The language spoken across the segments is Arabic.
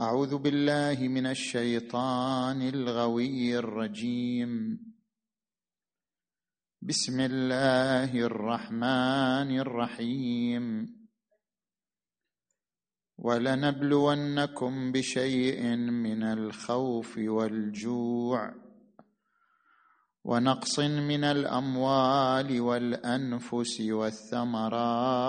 أعوذ بالله من الشيطان الغوي الرجيم. بسم الله الرحمن الرحيم. ولنبلونكم بشيء من الخوف والجوع. ونقص من الأموال والأنفس والثمرات.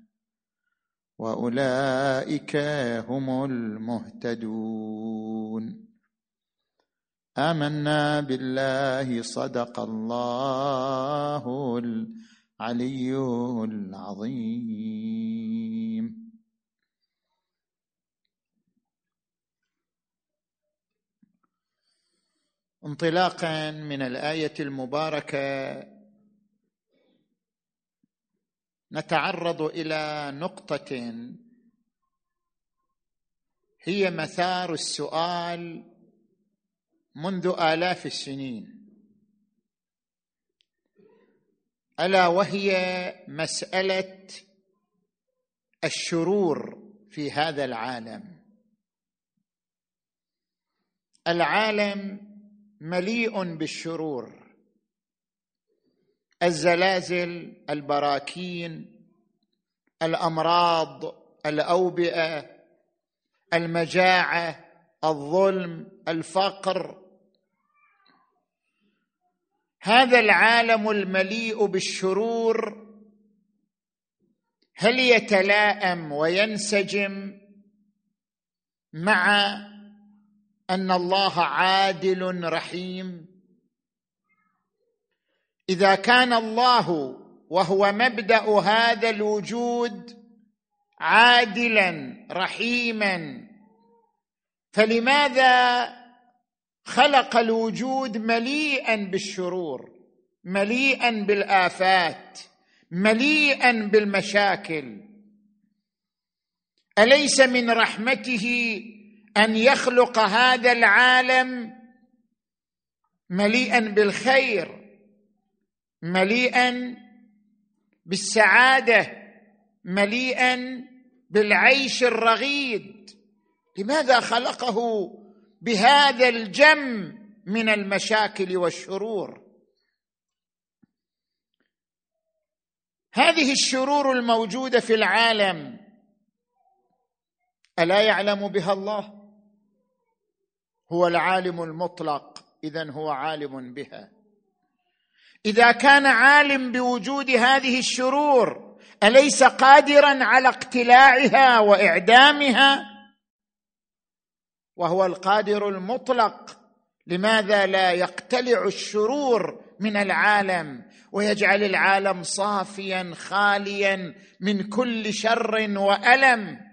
وأولئك هم المهتدون. آمنا بالله صدق الله العلي العظيم. انطلاقا من الآية المباركة نتعرض إلى نقطة هي مثار السؤال منذ آلاف السنين. ألا وهي مسألة الشرور في هذا العالم. العالم مليء بالشرور. الزلازل البراكين الأمراض الأوبئة المجاعة الظلم الفقر. هذا العالم المليء بالشرور. هل يتلائم وينسجم مع أن الله عادل رحيم؟ إذا كان الله وهو مبدأ هذا الوجود عادلا رحيما فلماذا خلق الوجود مليئا بالشرور مليئا بالآفات مليئا بالمشاكل؟ أليس من رحمته أن يخلق هذا العالم مليئا بالخير؟ مليئا بالسعادة مليئا بالعيش الرغيد. لماذا خلقه بهذا الجم من المشاكل والشرور؟ هذه الشرور الموجودة في العالم ألا يعلم بها الله؟ هو العالم المطلق اذا هو عالم بها. إذا كان عالم بوجود هذه الشرور أليس قادرا على اقتلاعها وإعدامها؟ وهو القادر المطلق. لماذا لا يقتلع الشرور من العالم ويجعل العالم صافيا خاليا من كل شر وألم؟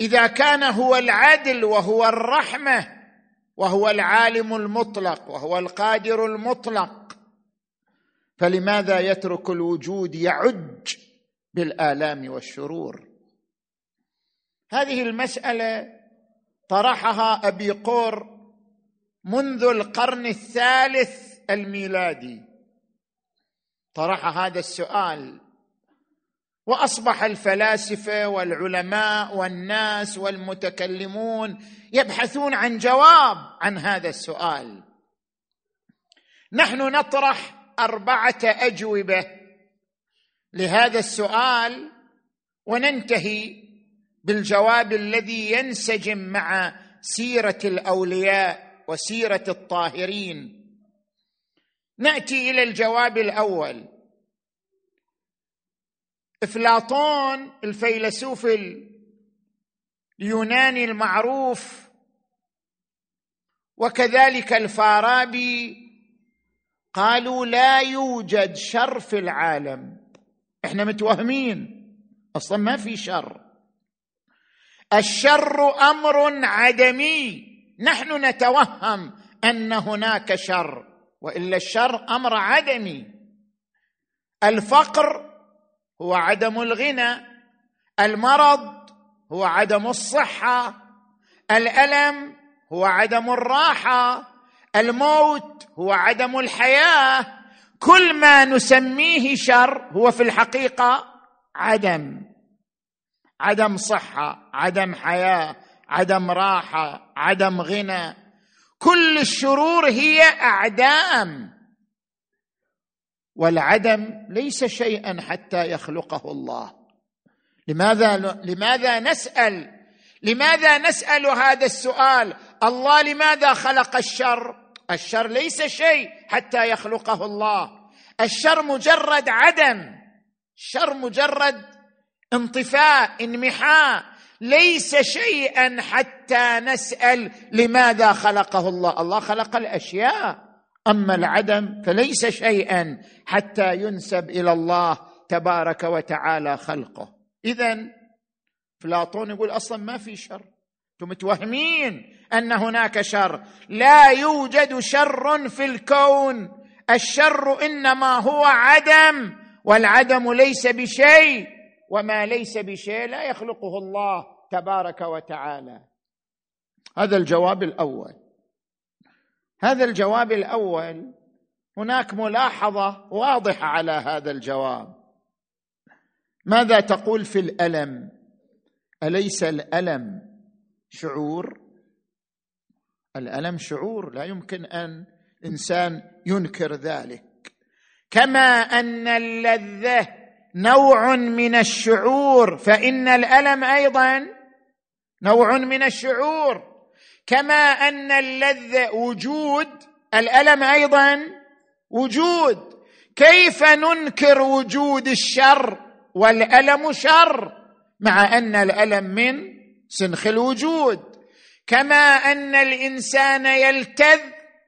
إذا كان هو العدل وهو الرحمة وهو العالم المطلق وهو القادر المطلق. فلماذا يترك الوجود يعج بالآلام والشرور؟ هذه المسألة طرحها أبي قور منذ القرن الثالث الميلادي. طرح هذا السؤال وأصبح الفلاسفة والعلماء والناس والمتكلمون يبحثون عن جواب عن هذا السؤال. نحن نطرح أربعة أجوبة لهذا السؤال وننتهي بالجواب الذي ينسجم مع سيرة الأولياء وسيرة الطاهرين. نأتي إلى الجواب الأول. إفلاطون الفيلسوف اليوناني المعروف وكذلك الفارابي قالوا لا يوجد شر في العالم. إحنا متوهمين أصلا ما في شر. الشر أمر عدمي نحن نتوهم أن هناك شر وإلا الشر أمر عدمي. الفقر هو عدم الغنى المرض هو عدم الصحة الألم هو عدم الراحة الموت هو عدم الحياة. كل ما نسميه شر هو في الحقيقة عدم. عدم صحة عدم حياة عدم راحة عدم غنى. كل الشرور هي أعدام. والعدم ليس شيئا حتى يخلقه الله. لماذا لماذا نسأل؟ لماذا نسأل هذا السؤال؟ الله لماذا خلق الشر؟ الشر ليس شيء حتى يخلقه الله. الشر مجرد عدم. الشر مجرد انطفاء انمحاء. ليس شيئا حتى نسأل لماذا خلقه الله. الله خلق الأشياء. أما العدم فليس شيئا حتى ينسب إلى الله تبارك وتعالى خلقه. اذا افلاطون يقول أصلا ما في شر. أنتم متوهمين أن هناك شر. لا يوجد شر في الكون. الشر إنما هو عدم والعدم ليس بشيء وما ليس بشيء لا يخلقه الله تبارك وتعالى. هذا الجواب الأول. هذا الجواب الأول. هناك ملاحظة واضحة على هذا الجواب. ماذا تقول في الألم؟ أليس الألم شعور؟ الألم شعور لا يمكن أن إنسان ينكر ذلك. كما أن اللذة نوع من الشعور فإن الألم أيضا نوع من الشعور. كما أن اللذه وجود الألم أيضا وجود. كيف ننكر وجود الشر والألم شر؟ مع أن الألم من سنخ الوجود. كما أن الإنسان يلتذ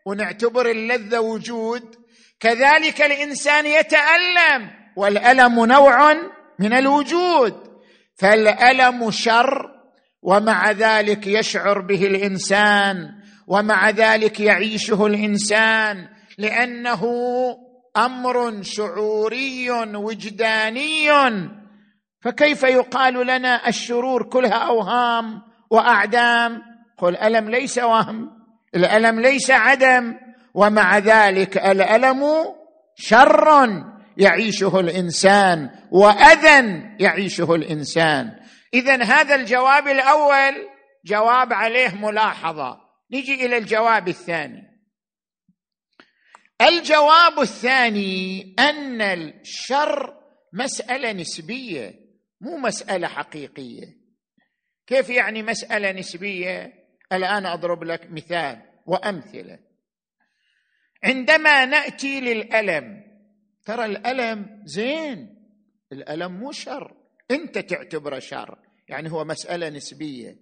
ونعتبر اللذه وجود كذلك الإنسان يتألم والألم نوع من الوجود. فالألم شر ومع ذلك يشعر به الإنسان ومع ذلك يعيشه الإنسان لأنه أمر شعوري وجداني. فكيف يقال لنا الشرور كلها أوهام وأعدام؟ قل الالم ليس وهم الألم ليس عدم ومع ذلك الألم شر يعيشه الإنسان وأذى يعيشه الإنسان. اذا هذا الجواب الأول جواب عليه ملاحظة. نجي إلى الجواب الثاني. الجواب الثاني أن الشر مسألة نسبية مو مسألة حقيقية. كيف يعني مسألة نسبية؟ الآن أضرب لك مثال وأمثلة. عندما نأتي للألم ترى الألم زين الألم مو شر أنت تعتبره شر. يعني هو مسألة نسبية.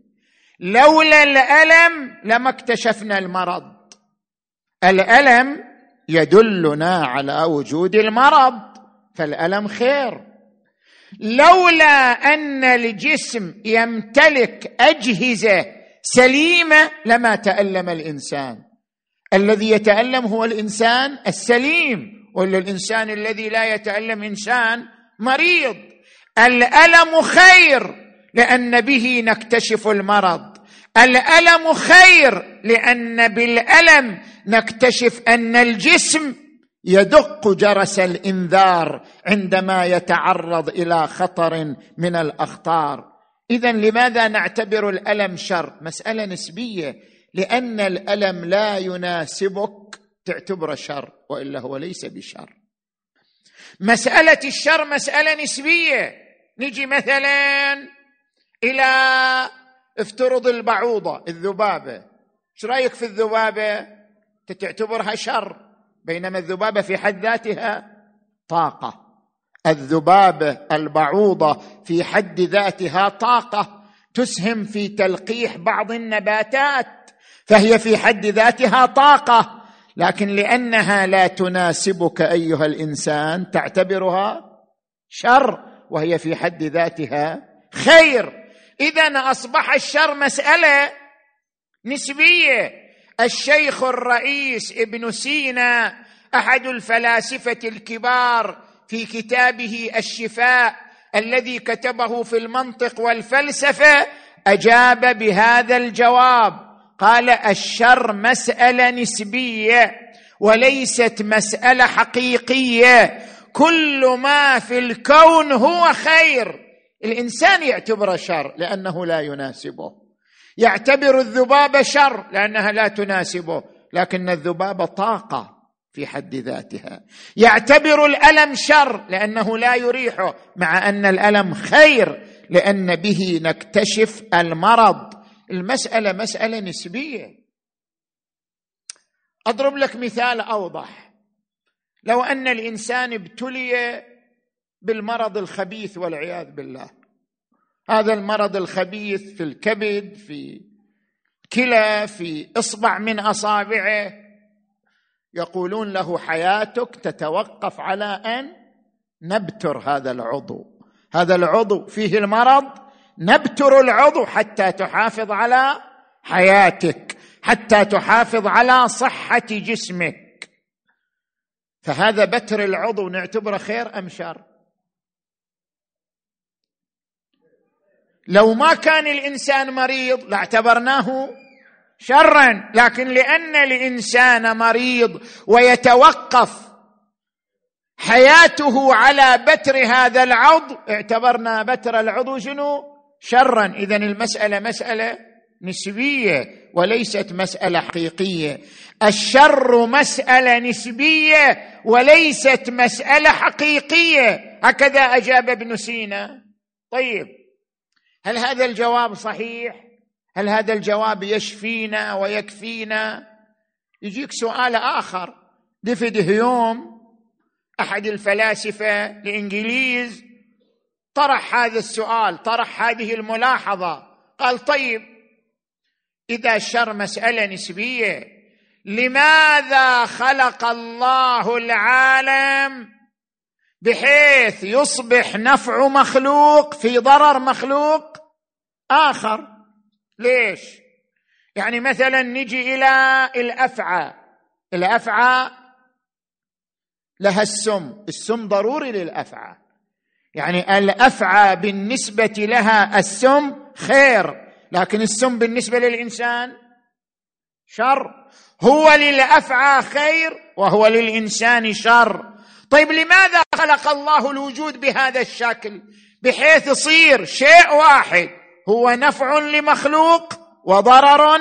لولا الألم لما اكتشفنا المرض. الألم يدلنا على وجود المرض فالألم خير. لولا أن الجسم يمتلك أجهزة سليمة لما تألم الإنسان. الذي يتألم هو الإنسان السليم ولا الإنسان الذي لا يتألم إنسان مريض. الألم خير. لأن به نكتشف المرض. الألم خير لأن بالألم نكتشف أن الجسم يدق جرس الإنذار عندما يتعرض إلى خطر من الأخطار. اذا لماذا نعتبر الألم شر؟ مسألة نسبية. لأن الألم لا يناسبك تعتبره شر وإلا هو ليس بشر. مسألة الشر مسألة نسبية. نجي مثلا إلى افترض البعوضة الذبابة. إيش رأيك في الذبابة؟ تعتبرها شر بينما الذبابة في حد ذاتها طاقة. الذبابة البعوضة في حد ذاتها طاقة تسهم في تلقيح بعض النباتات فهي في حد ذاتها طاقة. لكن لأنها لا تناسبك أيها الإنسان تعتبرها شر وهي في حد ذاتها خير. إذا أصبح الشر مسألة نسبية. الشيخ الرئيس ابن سينا أحد الفلاسفة الكبار في كتابه الشفاء الذي كتبه في المنطق والفلسفة أجاب بهذا الجواب. قال الشر مسألة نسبية وليست مسألة حقيقية. كل ما في الكون هو خير. الإنسان يعتبره شر لأنه لا يناسبه. يعتبر الذباب شر لأنها لا تناسبه لكن الذباب طاقة في حد ذاتها. يعتبر الألم شر لأنه لا يريحه مع أن الألم خير لأن به نكتشف المرض. المسألة مسألة نسبية. أضرب لك مثال أوضح. لو أن الإنسان ابتلي بالمرض الخبيث والعياذ بالله. هذا المرض الخبيث في الكبد في كلى في إصبع من أصابعه. يقولون له حياتك تتوقف على أن نبتر هذا العضو. هذا العضو فيه المرض نبتر العضو حتى تحافظ على حياتك حتى تحافظ على صحة جسمك. فهذا بتر العضو نعتبره خير أم شر؟ لو ما كان الإنسان مريض لاعتبرناه شرا لكن لأن الإنسان مريض ويتوقف حياته على بتر هذا العضو اعتبرنا بتر العضو شنو؟ شرا. اذا المسألة مسألة نسبية وليست مسألة حقيقية. الشر مسألة نسبية وليست مسألة حقيقية. هكذا أجاب ابن سينا. طيب. هل هذا الجواب صحيح؟ هل هذا الجواب يشفينا ويكفينا؟ يجيك سؤال آخر. ديفيد هيوم أحد الفلاسفة الإنجليز طرح هذا السؤال طرح هذه الملاحظة. قال طيب إذا الشر مسألة نسبية لماذا خلق الله العالم بحيث يصبح نفع مخلوق في ضرر مخلوق آخر. ليش؟ يعني مثلا نجي إلى الأفعى. الأفعى لها السم. السم ضروري للأفعى. يعني الأفعى بالنسبة لها السم خير لكن السم بالنسبة للإنسان شر. هو للأفعى خير وهو للإنسان شر. طيب لماذا خلق الله الوجود بهذا الشكل؟ بحيث يصير شيء واحد هو نفع لمخلوق وضرر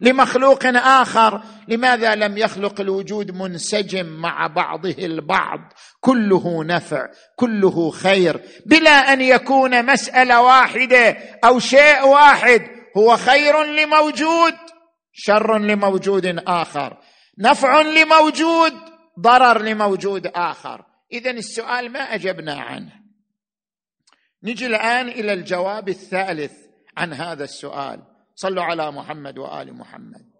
لمخلوق آخر. لماذا لم يخلق الوجود منسجم مع بعضه البعض؟ كله نفع كله خير. بلا أن يكون مسألة واحدة أو شيء واحد هو خير لموجود شر لموجود آخر. نفع لموجود ضرر لموجود آخر. اذا السؤال ما أجبنا عنه. نجي الآن إلى الجواب الثالث عن هذا السؤال. صلوا على محمد وآل محمد.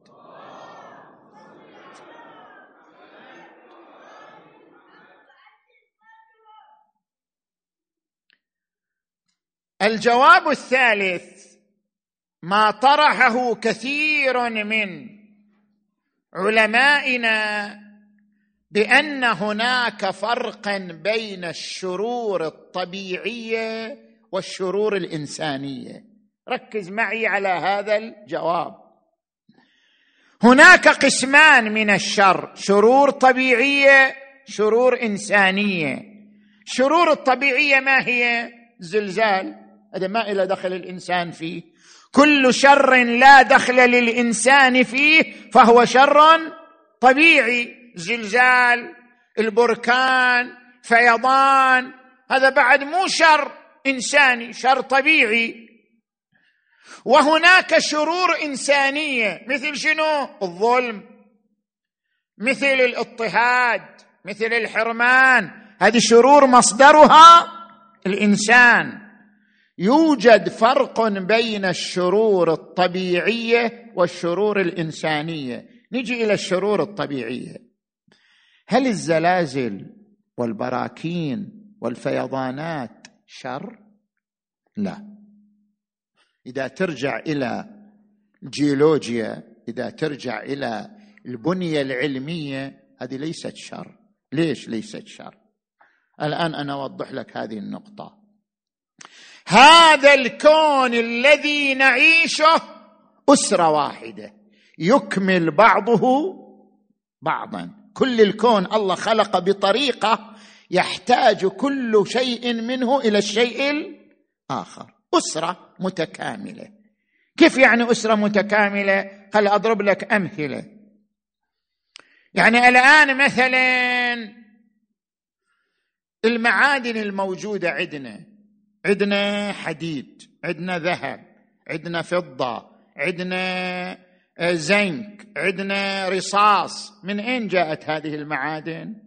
الجواب الثالث. ما طرحه كثير من علمائنا بأن هناك فرقا بين الشرور الطبيعية والشرور الإنسانية. ركز معي على هذا الجواب. هناك قسمان من الشر شرور طبيعية شرور إنسانية. شرور الطبيعية ما هي؟ زلزال. هذا ما إلى دخل الإنسان فيه. كل شر لا دخل للإنسان فيه فهو شر طبيعي. زلزال البركان فيضان هذا بعد مو شر إنساني شر طبيعي. وهناك شرور إنسانية مثل شنو؟ الظلم مثل الاضطهاد مثل الحرمان. هذه شرور مصدرها الإنسان. يوجد فرق بين الشرور الطبيعية والشرور الإنسانية. نجي إلى الشرور الطبيعية. هل الزلازل والبراكين والفيضانات شر؟ لا. إذا ترجع إلى الجيولوجيا إذا ترجع إلى البنية العلمية هذه ليست شر. ليش ليست شر؟ الآن أنا أوضح لك هذه النقطة. هذا الكون الذي نعيشه أسرة واحدة. يكمل بعضه بعضا. كل الكون الله خلق بطريقة يحتاج كل شيء منه إلى الشيء الآخر. أسرة متكاملة. كيف يعني أسرة متكاملة؟ خل أضرب لك أمثلة. يعني الآن مثلا المعادن الموجودة عندنا عندنا حديد عندنا ذهب عندنا فضة عندنا زنك عندنا رصاص. من أين جاءت هذه المعادن؟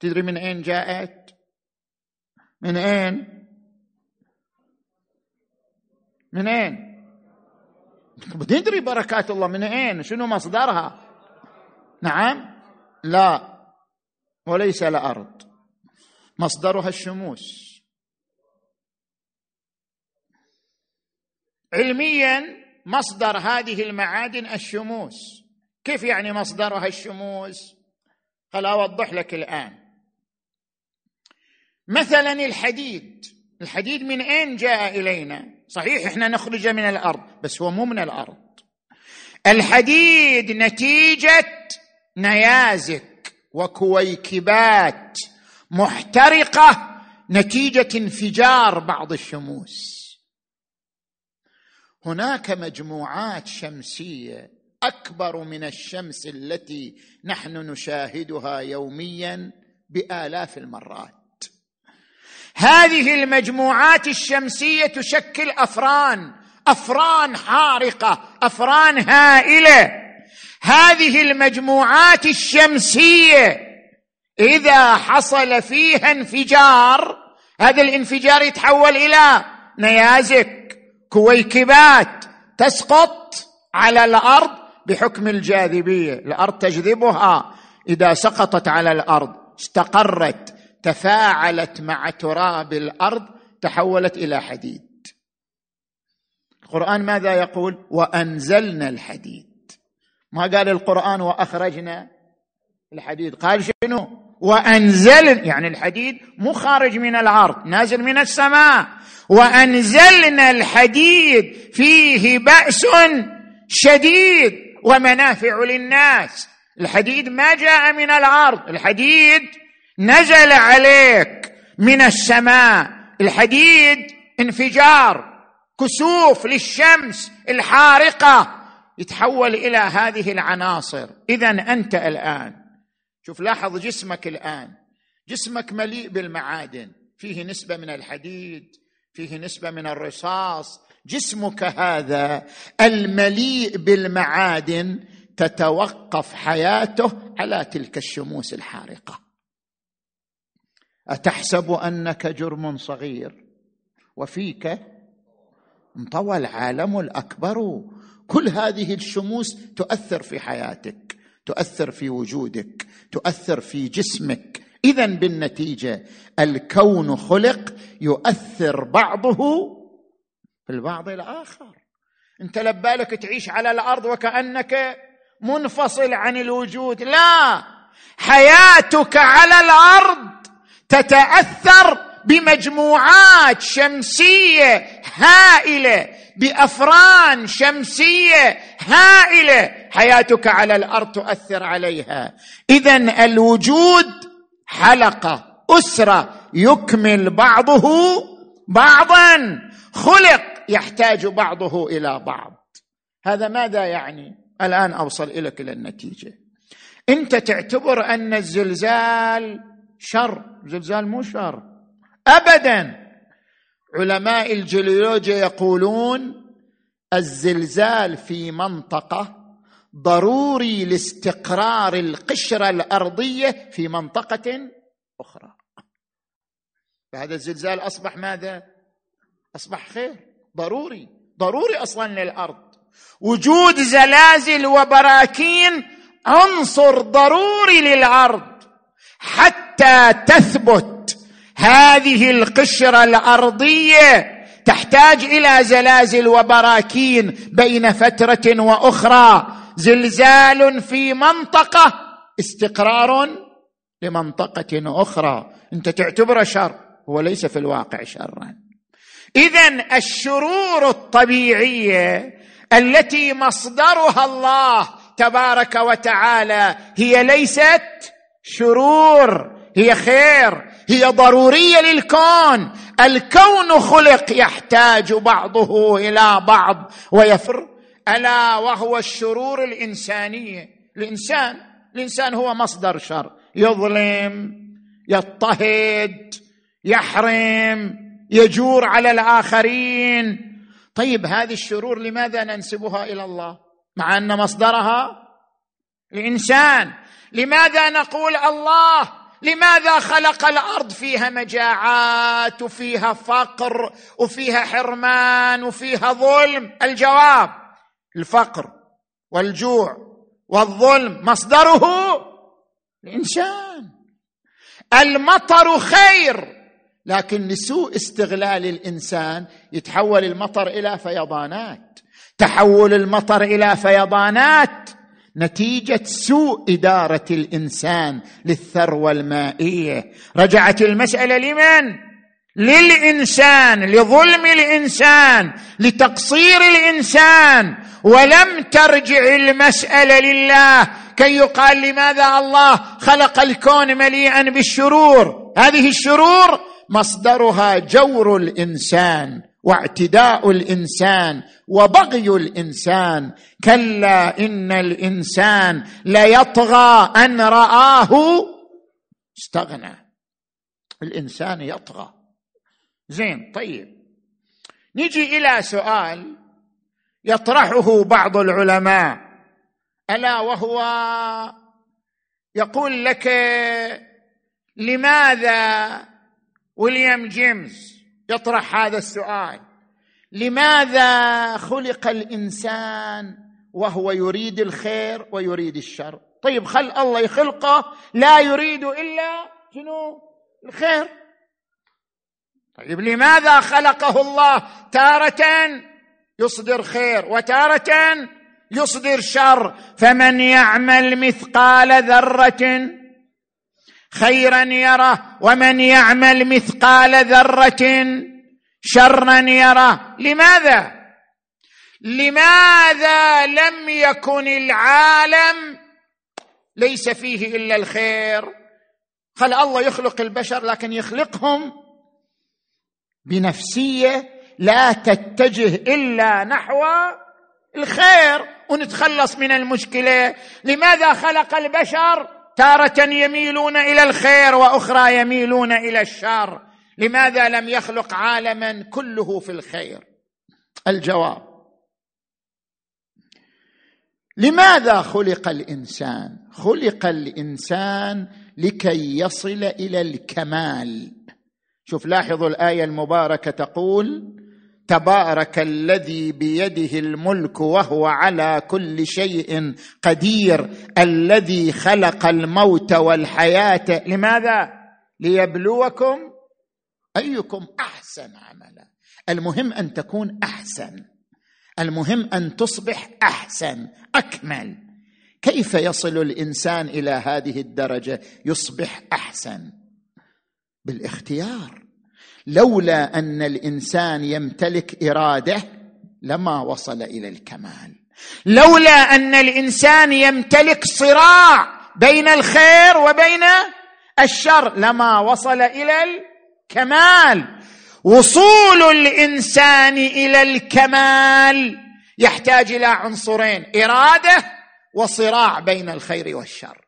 تدري من أين جاءت؟ من أين؟ من أين؟ تدري بركات الله من أين؟ شنو مصدرها؟ نعم. لا. وليس الأرض. مصدرها الشموس. علميا مصدر هذه المعادن الشموس. كيف يعني مصدرها الشموس؟ خل أوضح لك الآن. مثلا الحديد. الحديد من أين جاء إلينا؟ صحيح إحنا نخرج من الأرض بس هو مو من الأرض. الحديد نتيجة نيازك وكويكبات محترقة نتيجة انفجار بعض الشموس. هناك مجموعات شمسية أكبر من الشمس التي نحن نشاهدها يوميا بآلاف المرات. هذه المجموعات الشمسية تشكل أفران أفران حارقة أفران هائلة. هذه المجموعات الشمسية إذا حصل فيها انفجار هذا الانفجار يتحول إلى نيازك. كويكبات تسقط على الأرض بحكم الجاذبية. الأرض تجذبها إذا سقطت على الأرض استقرت تفاعلت مع تراب الأرض تحولت إلى حديد. القرآن ماذا يقول؟ وأنزلنا الحديد. ما قال القرآن؟ وأخرجنا الحديد. قال شنو؟ وانزل يعني الحديد مو خارج من الأرض نازل من السماء. وأنزلنا الحديد فيه بأس شديد ومنافع للناس. الحديد ما جاء من الأرض الحديد نزل عليك من السماء. الحديد انفجار كسوف للشمس الحارقة. يتحول إلى هذه العناصر. اذا أنت الآن شوف لاحظ جسمك الآن. جسمك مليء بالمعادن. فيه نسبة من الحديد فيه نسبة من الرصاص. جسمك هذا المليء بالمعادن تتوقف حياته على تلك الشموس الحارقة. أتحسب أنك جرم صغير وفيك انطوى العالم الأكبر. كل هذه الشموس تؤثر في حياتك تؤثر في وجودك تؤثر في جسمك اذا بالنتيجة الكون خلق يؤثر بعضه في البعض الآخر. أنت لبالك تعيش على الأرض وكأنك منفصل عن الوجود. لا! حياتك على الأرض تتأثر بمجموعات شمسية هائلة بأفران شمسية هائلة. حياتك على الأرض تؤثر عليها. اذا الوجود حلقه أسرة يكمل بعضه بعضا. خلق يحتاج بعضه إلى بعض. هذا ماذا يعني؟ الآن أوصل إليك إلى النتيجه أنت تعتبر أن الزلزال شر. زلزال مو شر. ابدا. علماء الجيولوجيا يقولون الزلزال في منطقة ضروري لاستقرار القشرة الأرضية في منطقة أخرى. فهذا الزلزال أصبح ماذا؟ أصبح خير. ضروري. ضروري أصلا للأرض. وجود زلازل وبراكين عنصر ضروري للأرض حتى تثبت هذه القشرة الأرضية تحتاج إلى زلازل وبراكين بين فترة وأخرى. زلزال في منطقة استقرار لمنطقة أخرى. أنت تعتبره شر هو ليس في الواقع شرا. اذا الشرور الطبيعية التي مصدرها الله تبارك وتعالى هي ليست شرور هي خير هي ضرورية للكون. الكون خلق يحتاج بعضه إلى بعض ويفر. ألا وهو الشرور الإنسانية. الإنسان الإنسان هو مصدر شر. يظلم يضطهد يحرم يجور على الآخرين. طيب هذه الشرور لماذا ننسبها إلى الله؟ مع أن مصدرها الإنسان. لماذا نقول الله؟ لماذا خلق الأرض؟ فيها مجاعات وفيها فقر وفيها حرمان وفيها ظلم؟ الجواب الفقر والجوع والظلم مصدره الإنسان. المطر خير لكن لسوء استغلال الإنسان يتحول المطر إلى فيضانات. تحول المطر إلى فيضانات. نتيجة سوء إدارة الإنسان للثروه المائيه رجعت المسألة لمن؟ للإنسان لظلم الإنسان لتقصير الإنسان. ولم ترجع المسألة لله. كي يقال لماذا الله خلق الكون مليئا بالشرور؟ هذه الشرور مصدرها جور الإنسان واعتداء الإنسان وبغي الإنسان. كلا إن الإنسان ليطغى أن رآه. استغنى. الإنسان يطغى. زين طيب. نجي إلى سؤال يطرحه بعض العلماء. ألا وهو يقول لك لماذا ويليام جيمس يطرح هذا السؤال؟ لماذا خلق الإنسان وهو يريد الخير ويريد الشر؟ طيب خل الله يخلقه لا يريد إلا شنو؟ الخير. طيب لماذا خلقه الله تارة يصدر خير. وتارة يصدر شر. فمن يعمل مثقال ذرة خيرا يره. ومن يعمل مثقال ذرة شرا يره. لماذا؟ لماذا لم يكن العالم ليس فيه إلا الخير؟ خل الله يخلق البشر لكن يخلقهم بنفسية لا تتجه إلا نحو الخير ونتخلص من المشكلة. لماذا خلق البشر تارة يميلون إلى الخير وأخرى يميلون إلى الشر؟ لماذا لم يخلق عالما كله في الخير؟ الجواب لماذا خلق الإنسان؟ خلق الإنسان لكي يصل إلى الكمال. شوف لاحظوا الآية المباركة تقول تبارك الذي بيده الملك وهو على كل شيء قدير الذي خلق الموت والحياة. لماذا؟ ليبلوكم أيكم أحسن عملا. المهم أن تكون أحسن. المهم أن تصبح أحسن أكمل. كيف يصل الإنسان إلى هذه الدرجة؟ يصبح أحسن. بالاختيار. لولا أن الإنسان يمتلك إرادة لما وصل إلى الكمال. لولا أن الإنسان يمتلك صراع بين الخير وبين الشر لما وصل إلى الكمال. وصول الإنسان إلى الكمال يحتاج إلى عنصرين إرادة وصراع بين الخير والشر.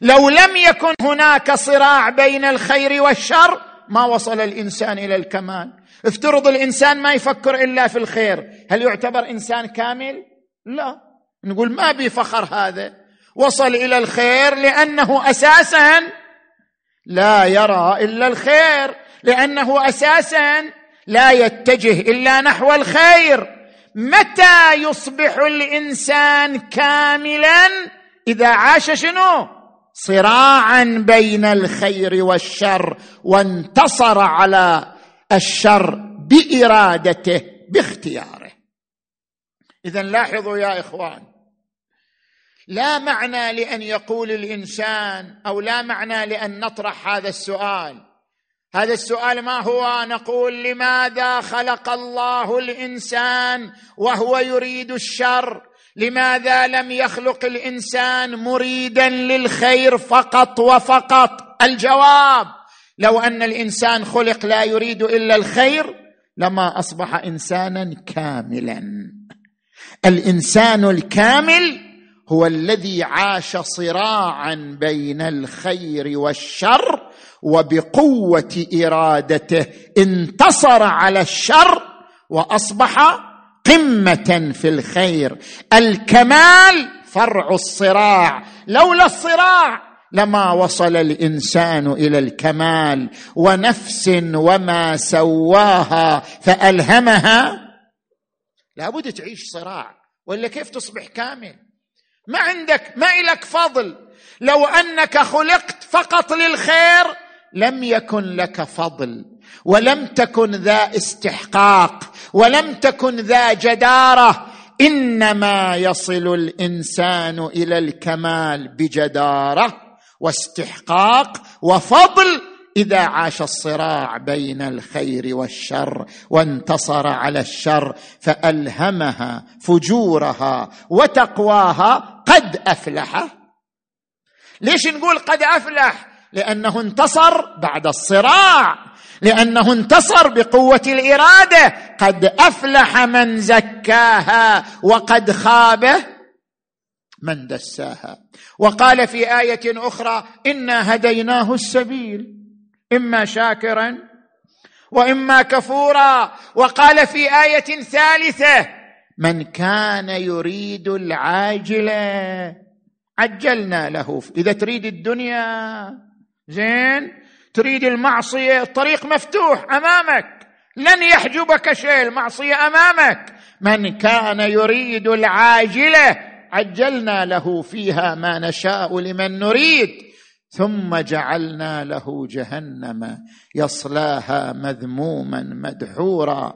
لو لم يكن هناك صراع بين الخير والشر ما وصل الإنسان إلى الكمال. افترض الإنسان ما يفكر إلا في الخير هل يعتبر إنسان كامل؟ لا. نقول ما بي فخر هذا. وصل إلى الخير لأنه أساسا لا يرى إلا الخير لأنه أساسا لا يتجه إلا نحو الخير. متى يصبح الإنسان كاملا؟ إذا عاش شنو؟ صراعا بين الخير والشر وانتصر على الشر بإرادته باختياره. اذا لاحظوا يا إخوان لا معنى لأن يقول الإنسان أو لا معنى لأن نطرح هذا السؤال. هذا السؤال ما هو؟ نقول لماذا خلق الله الإنسان وهو يريد الشر؟ لماذا لم يخلق الإنسان مريدا للخير فقط وفقط؟ الجواب لو أن الإنسان خلق لا يريد إلا الخير لما أصبح إنسانا كاملا. الإنسان الكامل هو الذي عاش صراعا بين الخير والشر وبقوة إرادته انتصر على الشر وأصبح قمة في الخير. الكمال فرع الصراع. لولا الصراع لما وصل الإنسان إلى الكمال. ونفس وما سواها فألهمها. لابد تعيش صراع. ولا كيف تصبح كامل؟ ما عندك ما إلك فضل. لو أنك خلقت فقط للخير لم يكن لك فضل. ولم تكن ذا استحقاق. ولم تكن ذا جدارة إنما يصل الإنسان إلى الكمال بجدارة واستحقاق وفضل إذا عاش الصراع بين الخير والشر وانتصر على الشر فألهمها فجورها وتقواها قد أفلح. ليش نقول قد أفلح؟ لأنه انتصر بعد الصراع. لأنه انتصر بقوة الإرادة. قد أفلح من زكاها وقد خاب من دساها. وقال في آية أخرى إنا هديناه السبيل إما شاكرا وإما كفورا. وقال في آية ثالثة من كان يريد العاجله عجلنا له. إذا تريد الدنيا زين تريد المعصية الطريق مفتوح أمامك. لن يحجبك شيء المعصية أمامك. من كان يريد العاجلة عجلنا له فيها ما نشاء لمن نريد. ثم جعلنا له جهنم يصلاها مذموما مدحورا.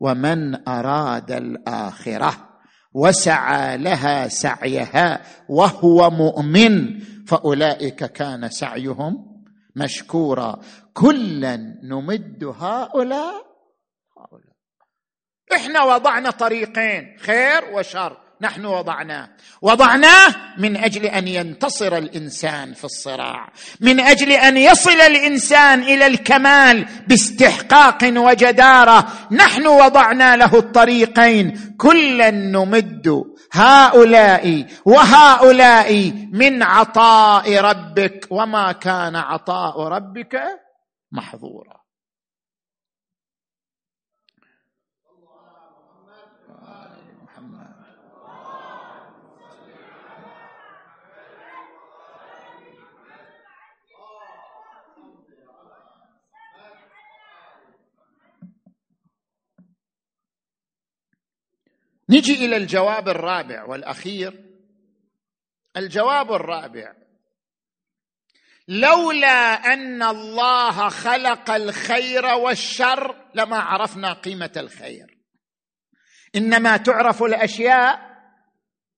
ومن أراد الآخرة وسعى لها سعيها وهو مؤمن فأولئك كان سعيهم مشكورا. كلا نمد هؤلاء. هؤلاء. إحنا وضعنا طريقين خير وشر. نحن وضعناه وضعناه من أجل أن ينتصر الإنسان في الصراع. من أجل أن يصل الإنسان إلى الكمال باستحقاق وجدارة. نحن وضعنا له الطريقين. كلا نمد هؤلاء وهؤلاء من عطاء ربك. وما كان عطاء ربك محظورا. نجي إلى الجواب الرابع والأخير. الجواب الرابع. لولا أن الله خلق الخير والشر لما عرفنا قيمة الخير. إنما تعرف الأشياء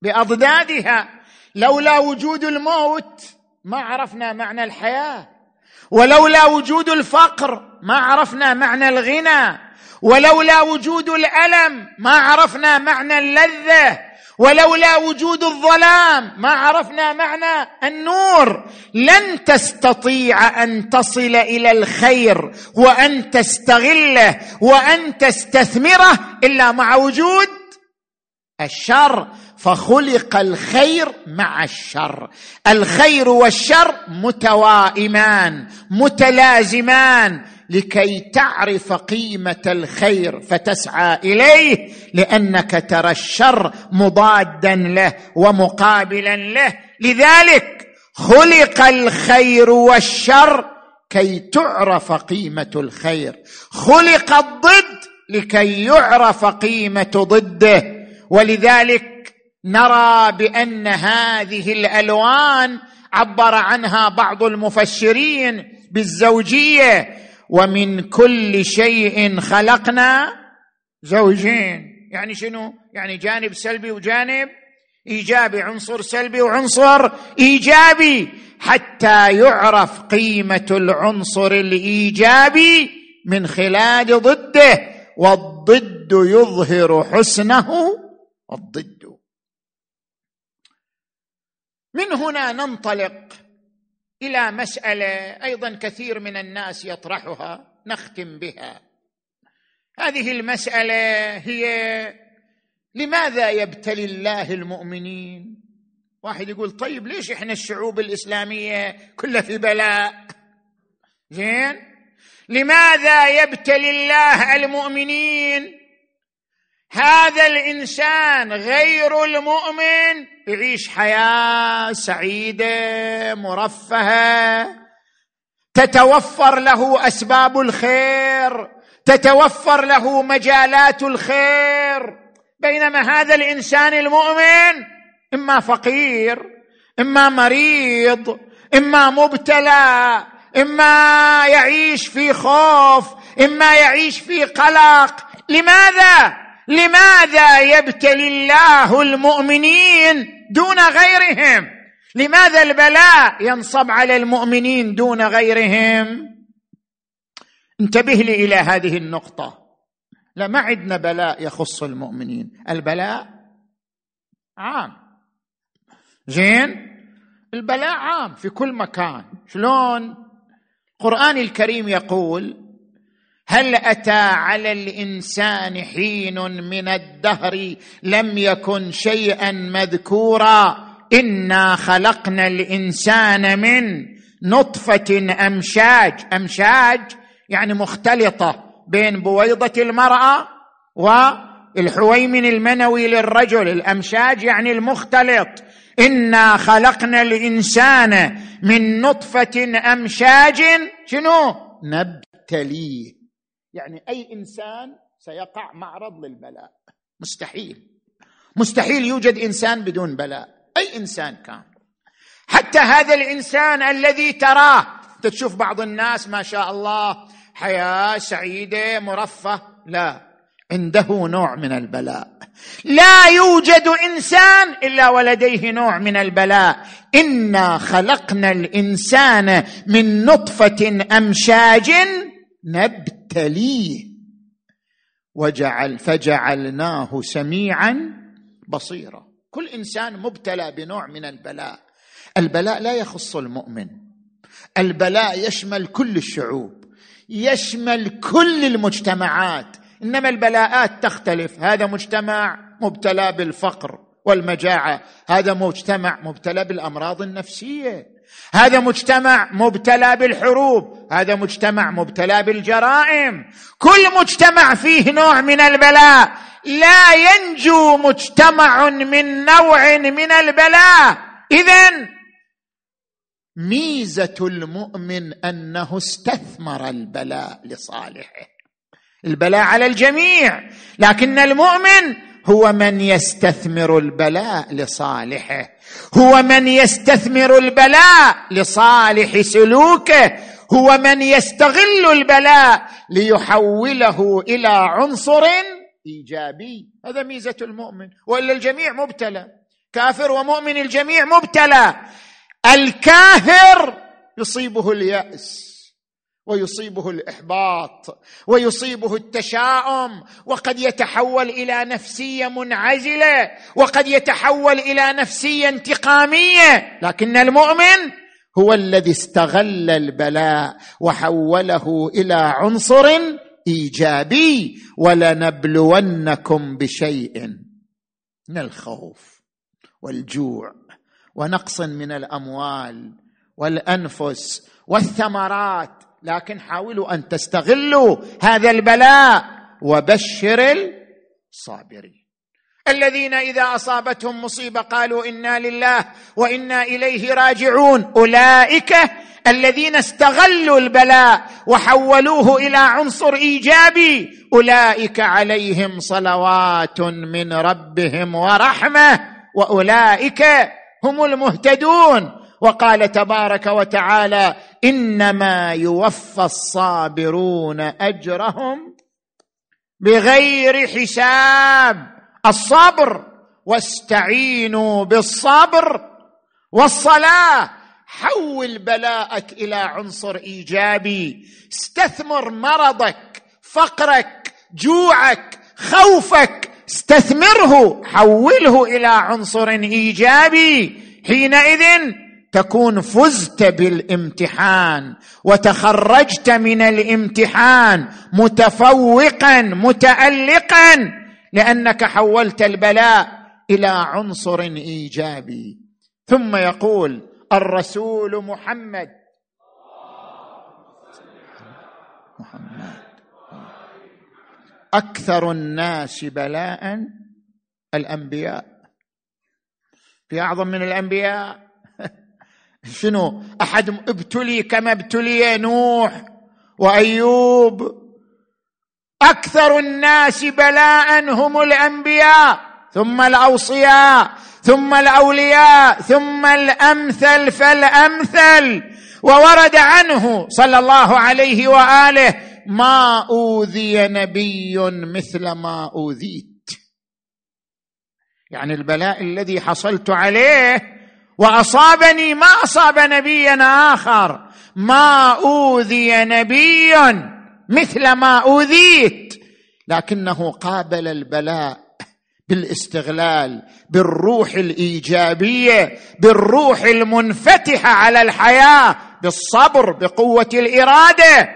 بأضدادها. لولا وجود الموت ما عرفنا معنى الحياة. ولولا وجود الفقر ما عرفنا معنى الغنى. ولولا وجود الألم ما عرفنا معنى اللذة ولولا وجود الظلام ما عرفنا معنى النور. لن تستطيع أن تصل إلى الخير وأن تستغله وأن تستثمره إلا مع وجود الشر. فخلق الخير مع الشر. الخير والشر متوائمان متلازمان. لكي تعرف قيمة الخير فتسعى إليه لأنك ترى الشر مضادا له ومقابلا له. لذلك خلق الخير والشر كي تعرف قيمة الخير. خلق الضد لكي يعرف قيمة ضده. ولذلك نرى بأن هذه الألوان عبر عنها بعض المفسرين بالزوجية. ومن كل شيء خلقنا زوجين. يعني شنو؟ يعني جانب سلبي وجانب إيجابي. عنصر سلبي وعنصر إيجابي. حتى يعرف قيمة العنصر الإيجابي من خلال ضده والضد يظهر حسنه الضد من هنا ننطلق إلى مسألة أيضا كثير من الناس يطرحها نختم بها. هذه المسألة هي لماذا يبتلي الله المؤمنين؟ واحد يقول طيب ليش إحنا الشعوب الإسلامية كلها في بلاء؟ زين؟ لماذا يبتلي الله المؤمنين؟ هذا الإنسان غير المؤمن يعيش حياة سعيدة مرفهة تتوفر له أسباب الخير تتوفر له مجالات الخير. بينما هذا الإنسان المؤمن إما فقير إما مريض إما مبتلى إما يعيش في خوف إما يعيش في قلق. لماذا؟ لماذا يبتلي الله المؤمنين دون غيرهم؟ لماذا البلاء ينصب على المؤمنين دون غيرهم؟ انتبه لي إلى هذه النقطة. لا ما عندنا بلاء يخص المؤمنين. البلاء عام. زين؟ البلاء عام في كل مكان. شلون؟ القرآن الكريم يقول هل أتى على الإنسان حين من الدهر لم يكن شيئا مذكورا؟ إنا خلقنا الإنسان من نطفة أمشاج. أمشاج يعني مختلطة بين بويضة المرأة والحويمن المنوي للرجل. الأمشاج يعني المختلط. إنا خلقنا الإنسان من نطفة أمشاج. شنو؟ نبتليه. يعني أي إنسان سيقع معرض للبلاء. مستحيل. مستحيل يوجد إنسان بدون بلاء. أي إنسان كان. حتى هذا الإنسان الذي تراه. تشوف بعض الناس ما شاء الله حياة سعيدة مرفه. لا. عنده نوع من البلاء. لا يوجد إنسان إلا ولديه نوع من البلاء. إنا خلقنا الإنسان من نطفة أمشاج نبتليه وجعل فجعلناه سميعا بصيرا. كل إنسان مبتلى بنوع من البلاء. البلاء لا يخص المؤمن. البلاء يشمل كل الشعوب. يشمل كل المجتمعات. إنما البلاءات تختلف. هذا مجتمع مبتلى بالفقر والمجاعة. هذا مجتمع مبتلى بالأمراض النفسية. هذا مجتمع مبتلى بالحروب هذا مجتمع مبتلى بالجرائم. كل مجتمع فيه نوع من البلاء. لا ينجو مجتمع من نوع من البلاء. اذا ميزة المؤمن أنه استثمر البلاء لصالحه. البلاء على الجميع. لكن المؤمن هو من يستثمر البلاء لصالحه. هو من يستثمر البلاء لصالح سلوكه. هو من يستغل البلاء ليحوله إلى عنصر إيجابي. هذا ميزة المؤمن. وإلا الجميع مبتلى. كافر ومؤمن الجميع مبتلى. الكافر يصيبه اليأس. ويصيبه الإحباط ويصيبه التشاؤم وقد يتحول إلى نفسية منعزلة وقد يتحول إلى نفسية انتقامية. لكن المؤمن هو الذي استغل البلاء وحوله إلى عنصر إيجابي ولنبلونكم بشيء من الخوف والجوع ونقص من الأموال والأنفس والثمرات. لكن حاولوا أن تستغلوا هذا البلاء وبشر الصابرين. الذين إذا أصابتهم مصيبة قالوا إنا لله وإنا إليه راجعون. أولئك الذين استغلوا البلاء وحولوه إلى عنصر إيجابي. أولئك عليهم صلوات من ربهم ورحمة. وأولئك هم المهتدون. وقال تبارك وتعالى إنما يوفى الصابرون أجرهم بغير حساب الصبر واستعينوا بالصبر والصلاة. حول بلاءك إلى عنصر إيجابي. استثمر مرضك فقرك جوعك خوفك استثمره. حوله إلى عنصر إيجابي. حينئذ تكون فزت بالامتحان وتخرجت من الامتحان متفوقا متالقا لأنك حولت البلاء إلى عنصر إيجابي. ثم يقول الرسول محمد. محمد. أكثر الناس بلاء الأنبياء. في أعظم من الأنبياء. شنو؟ أحد ابتلي كما ابتلي نوح وأيوب. أكثر الناس بلاء هم الأنبياء ثم الأوصياء ثم الأولياء ثم الأمثل فالأمثل. وورد عنه صلى الله عليه وآله ما أوذي نبي مثل ما أوذيت. يعني البلاء الذي حصلت عليه وأصابني ما أصاب نبيا آخر. ما أوذي نبي مثل ما أوذيت. لكنه قابل البلاء بالاستغلال بالروح الإيجابية بالروح المنفتحة على الحياة بالصبر بقوة الإرادة.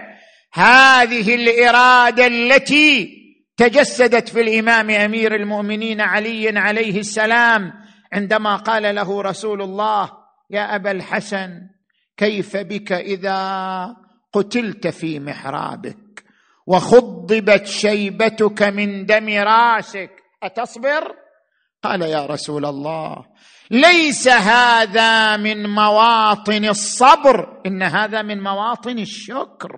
هذه الإرادة التي تجسدت في الإمام أمير المؤمنين علي عليه السلام عندما قال له رسول الله يا أبا الحسن كيف بك إذا قتلت في محرابك؟ وخضبت شيبتك من دم راسك. أتصبر؟ قال يا رسول الله ليس هذا من مواطن الصبر. إن هذا من مواطن الشكر.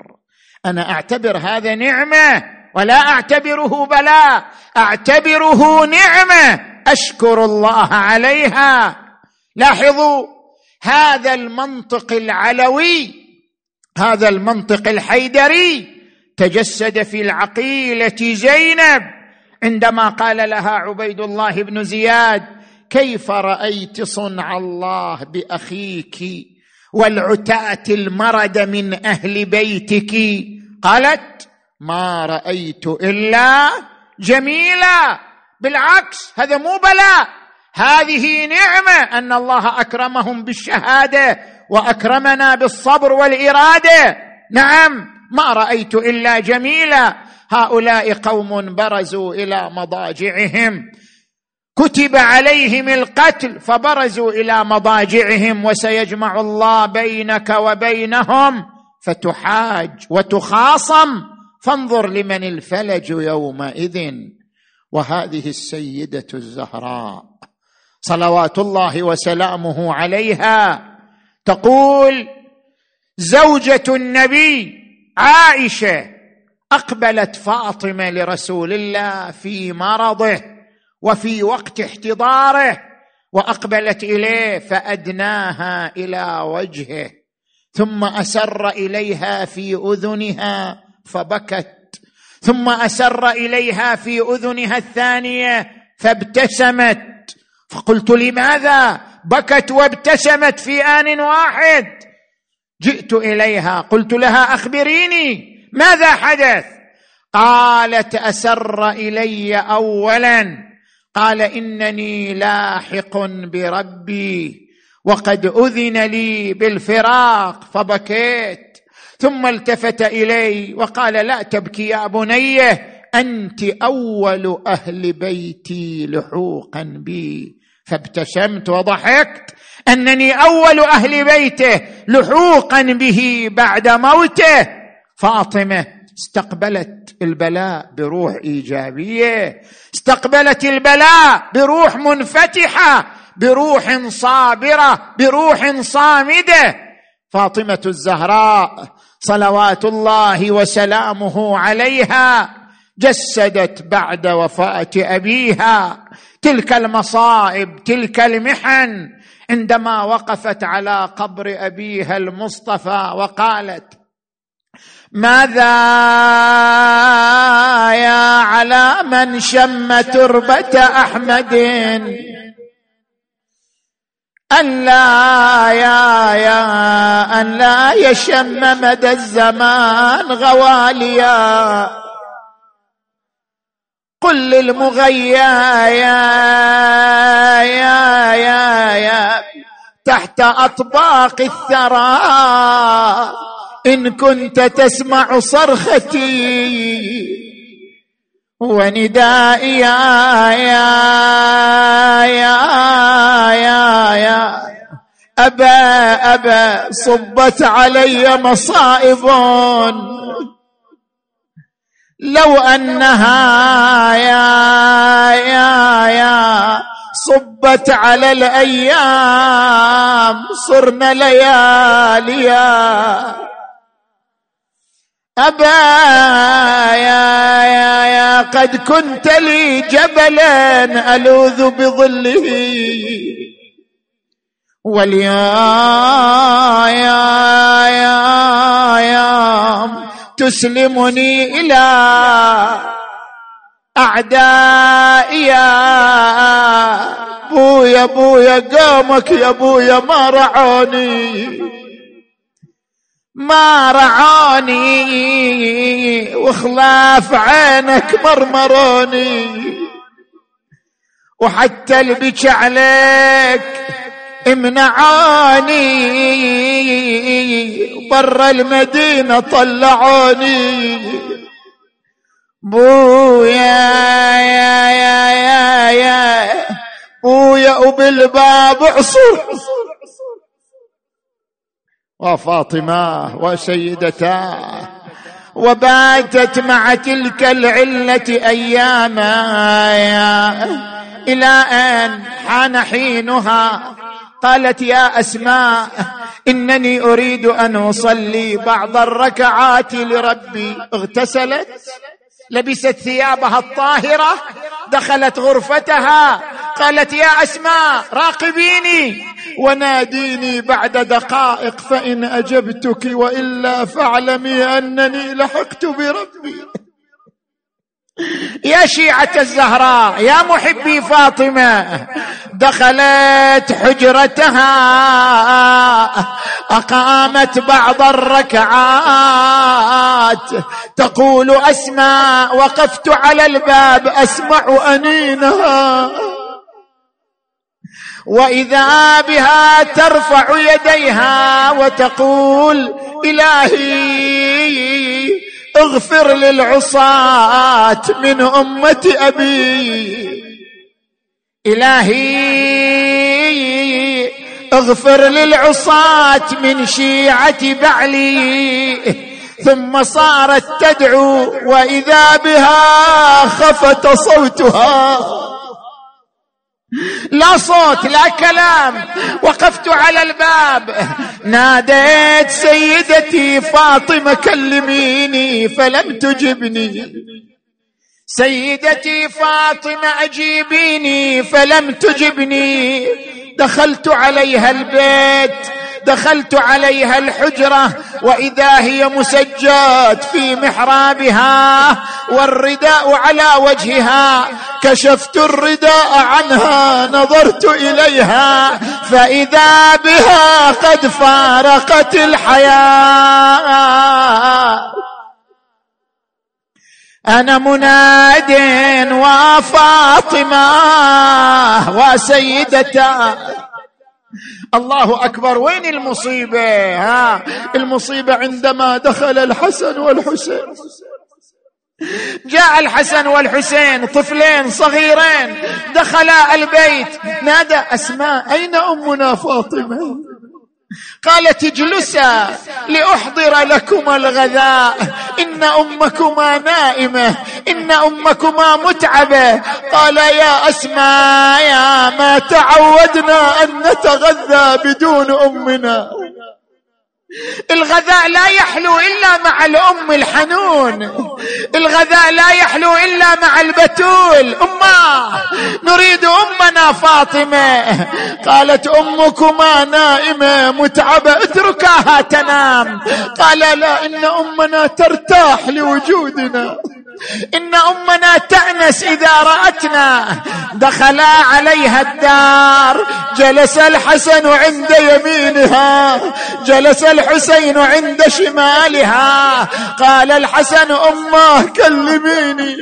أنا أعتبر هذا نعمة ولا أعتبره بلاء أعتبره نعمة. أشكر الله عليها. لاحظوا هذا المنطق العلوي هذا المنطق الحيدري تجسد في العقيلة زينب عندما قال لها عبيد الله بن زياد كيف رأيت صنع الله بأخيك والعتاة المرد من أهل بيتك؟ قالت ما رأيت إلا جميلا. بالعكس هذا مو بلاء. هذه نعمة أن الله أكرمهم بالشهادة وأكرمنا بالصبر والإرادة. نعم ما رأيت إلا جميلا. هؤلاء قوم برزوا إلى مضاجعهم. كتب عليهم القتل فبرزوا إلى مضاجعهم وسيجمع الله بينك وبينهم. فتحاج وتخاصم. فانظر لمن الفلج يومئذ. وهذه السيدة الزهراء صلوات الله وسلامه عليها تقول زوجة النبي عائشة أقبلت فاطمة لرسول الله في مرضه وفي وقت احتضاره وأقبلت إليه فأدناها إلى وجهه ثم أسر إليها في أذنها فبكت ثم أسر إليها في أذنها الثانية فابتسمت. فقلت لماذا بكت وابتسمت في آن واحد؟ جئت إليها. قلت لها أخبريني ماذا حدث؟ قالت أسر إلي اولا. قال إنني لاحق بربي وقد أذن لي بالفراق فبكيت. ثم التفت إلي وقال لا تبكي يا بنيه أنت أول أهل بيتي لحوقا بي. فابتسمت وضحكت أنني أول أهل بيته لحوقا به بعد موته. فاطمة استقبلت البلاء بروح إيجابية استقبلت البلاء بروح منفتحة بروح صابرة بروح صامدة. فاطمة الزهراء صلوات الله وسلامه عليها جسدت بعد وفاة أبيها. تلك المصائب تلك المحن. عندما وقفت على قبر أبيها المصطفى وقالت ماذا يا على من شم تربة أحمد؟ أن لا يا يا أن لا يشم مدى الزمان غواليا. قل للمغيا يا يا يا يا تحت أطباق الثرى. إن كنت تسمع صرختي وندائي يا يا يا يا يا. أبا أبا صبت علي مصائب. لو أنها يا يا يا صبت على الأيام صرنا لياليا. أبا يا يا يا قد كنت لي جبلا ألوذ بظله. واليا يا يا يا تسلمني إلى أعدائي يا بويا بويا قامك يا بويا ما رعوني ما رعوني وخلاف عينك مرمروني وحتى البك عليك امنعوني برا المدينة طلعوني. بويا يا يا يا يا. بويا وبالباب عصر وفاطمة وسيدتاه وباتت مع تلك العلة أياما. إلى أن حان حينها. قالت يا أسماء إنني أريد أن أصلي بعض الركعات لربي. اغتسلت لبست ثيابها الطاهرة دخلت غرفتها. قالت يا أسماء راقبيني. وناديني بعد دقائق فإن أجبتك وإلا فاعلمي أنني لحقت بربي. يا شيعة الزهراء يا محبي فاطمة دخلت حجرتها أقامت بعض الركعات تقول أسماء وقفت على الباب أسمع أنينها. وإذا بها ترفع يديها وتقول إلهي اغفر للعصاة من أمة أبي إلهي. اغفر للعصاة من شيعة بعلي. ثم صارت تدعو وإذا بها خفت صوتها. لا صوت لا كلام. وقفت على الباب. ناديت سيدتي فاطمة كلميني فلم تجبني. سيدتي فاطمة أجيبيني فلم تجبني. دخلت عليها البيت. دخلت عليها الحجرة وإذا هي مسجات في محرابها والرداء على وجهها كشفت الرداء عنها نظرت إليها فإذا بها قد فارقت الحياة. أنا مناد وفاطمة وسيدتا الله أكبر. وين المصيبة؟ ها المصيبة عندما دخل الحسن والحسين. جاء الحسن والحسين طفلين صغيرين دخلا البيت نادى أسماء أين أمنا فاطمة؟ قالت اجلسا لأحضر لكما الغذاء. إن أمكما نائمة. إن أمكما متعبة. قال يا أسماء يا ما تعودنا أن نتغذى بدون أمنا. الغذاء لا يحلو إلا مع الأم الحنون. الغذاء لا يحلو إلا مع البتول. امه نريد امنا فاطمة. قالت أمكما نائمة متعبة اتركاها تنام. قال لا إن أمنا ترتاح لوجودنا. إن أمنا تأنس إذا رأتنا. دخلا عليها الدار. جلس الحسن عند يمينها. جلس الحسين عند شمالها. قال الحسن أمه كلميني.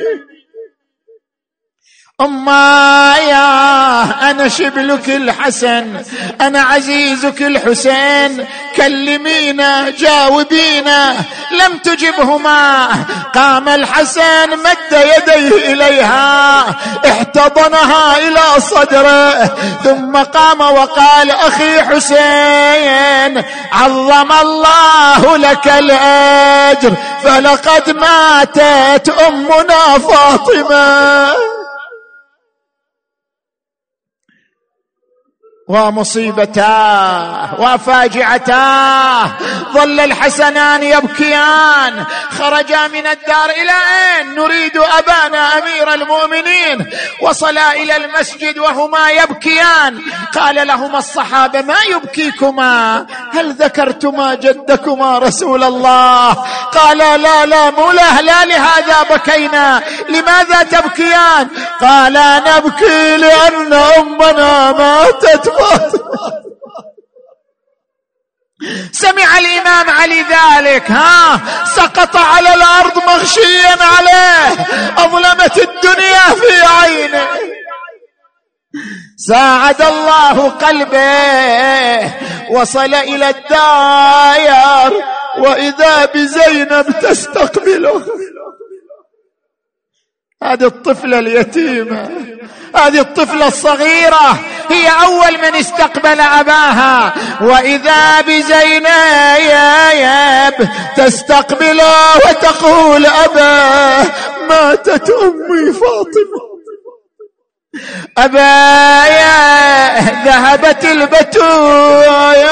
أما يا أنا شبلك الحسن أنا عزيزك الحسين كلمينا جاوبينا لم تجبهما. قام الحسن مد يديه إليها احتضنها إلى صدره ثم قام وقال أخي حسين عظم الله لك الأجر فلقد ماتت أمنا فاطمة. ومصيبتاه وفاجعتاه. ظل الحسنان يبكيان. خرجا من الدار إلى أين؟ نريد أبانا أمير المؤمنين. وصلا إلى المسجد وهما يبكيان. قال لهما الصحابة ما يبكيكما؟ هل ذكرتما جدكما رسول الله? قال لا لا مو لا, لا لهذا بكينا. لماذا تبكيان؟ قال نبكي لأن أمنا ماتت سمع الإمام علي ذلك ها؟ سقط على الأرض مغشيا عليه. أظلمت الدنيا في عينه. ساعد الله قلبه. وصل إلى الدار وإذا بزينب تستقبله. هذه الطفلة اليتيمة. هذه الطفلة الصغيرة. هي أول من استقبل أباها. وإذا بزينب تستقبله وتقول اباه ماتت أمي فاطمة. أبايا ذهبت البتول.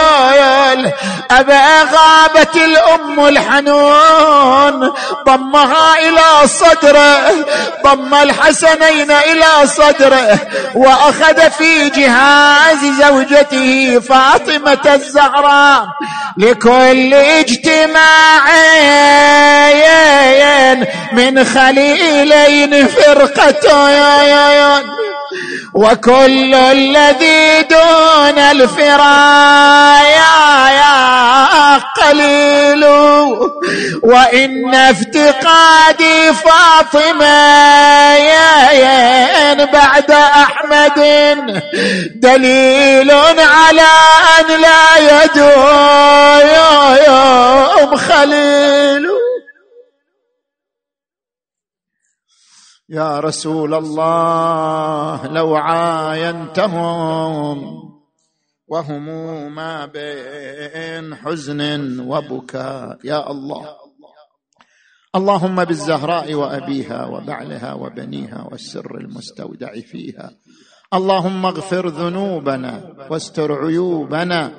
أبا غابت الأم الحنون. ضمها إلى صدره ضم الحسنين إلى صدره وأخذ في جهاز زوجته فاطمة الزهراء لكل اجتماع من خليلين فرقتين. وكل الذي دون الفرايا قليل. وإن افتقادي فاطمة بعد أحمد دليل على أن لا يدوم خليل. يا رسول الله لو عاينتهم وهم ما بين حزن وبكاء. يا الله اللهم بالزهراء وأبيها وبعلها وبنيها والسر المستودع فيها. اللهم اغفر ذنوبنا واستر عيوبنا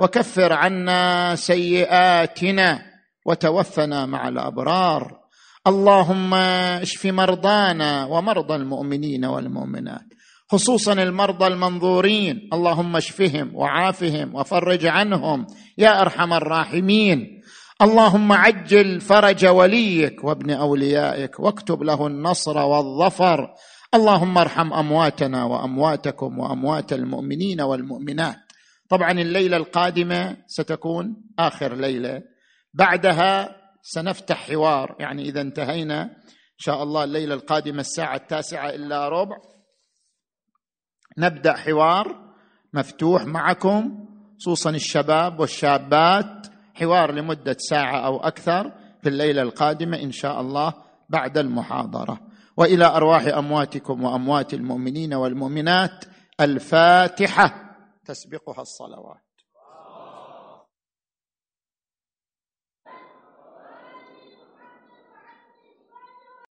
وكفر عنا سيئاتنا وتوفنا مع الأبرار. اللهم اشف مرضانا ومرضى المؤمنين والمؤمنات خصوصا المرضى المنظورين. اللهم اشفهم وعافهم وفرج عنهم يا أرحم الراحمين. اللهم عجل فرج وليك وابن أوليائك واكتب له النصر والظفر. اللهم ارحم أمواتنا وأمواتكم وأموات المؤمنين والمؤمنات. طبعا الليلة القادمة ستكون آخر ليلة. بعدها سنفتح حوار. يعني إذا انتهينا إن شاء الله الليلة القادمة الساعة التاسعة إلا ربع نبدأ حوار مفتوح معكم خصوصا الشباب والشابات حوار لمدة ساعة أو أكثر في الليلة القادمة إن شاء الله بعد المحاضرة. وإلى أرواح أمواتكم وأموات المؤمنين والمؤمنات الفاتحة. تسبقها الصلوات.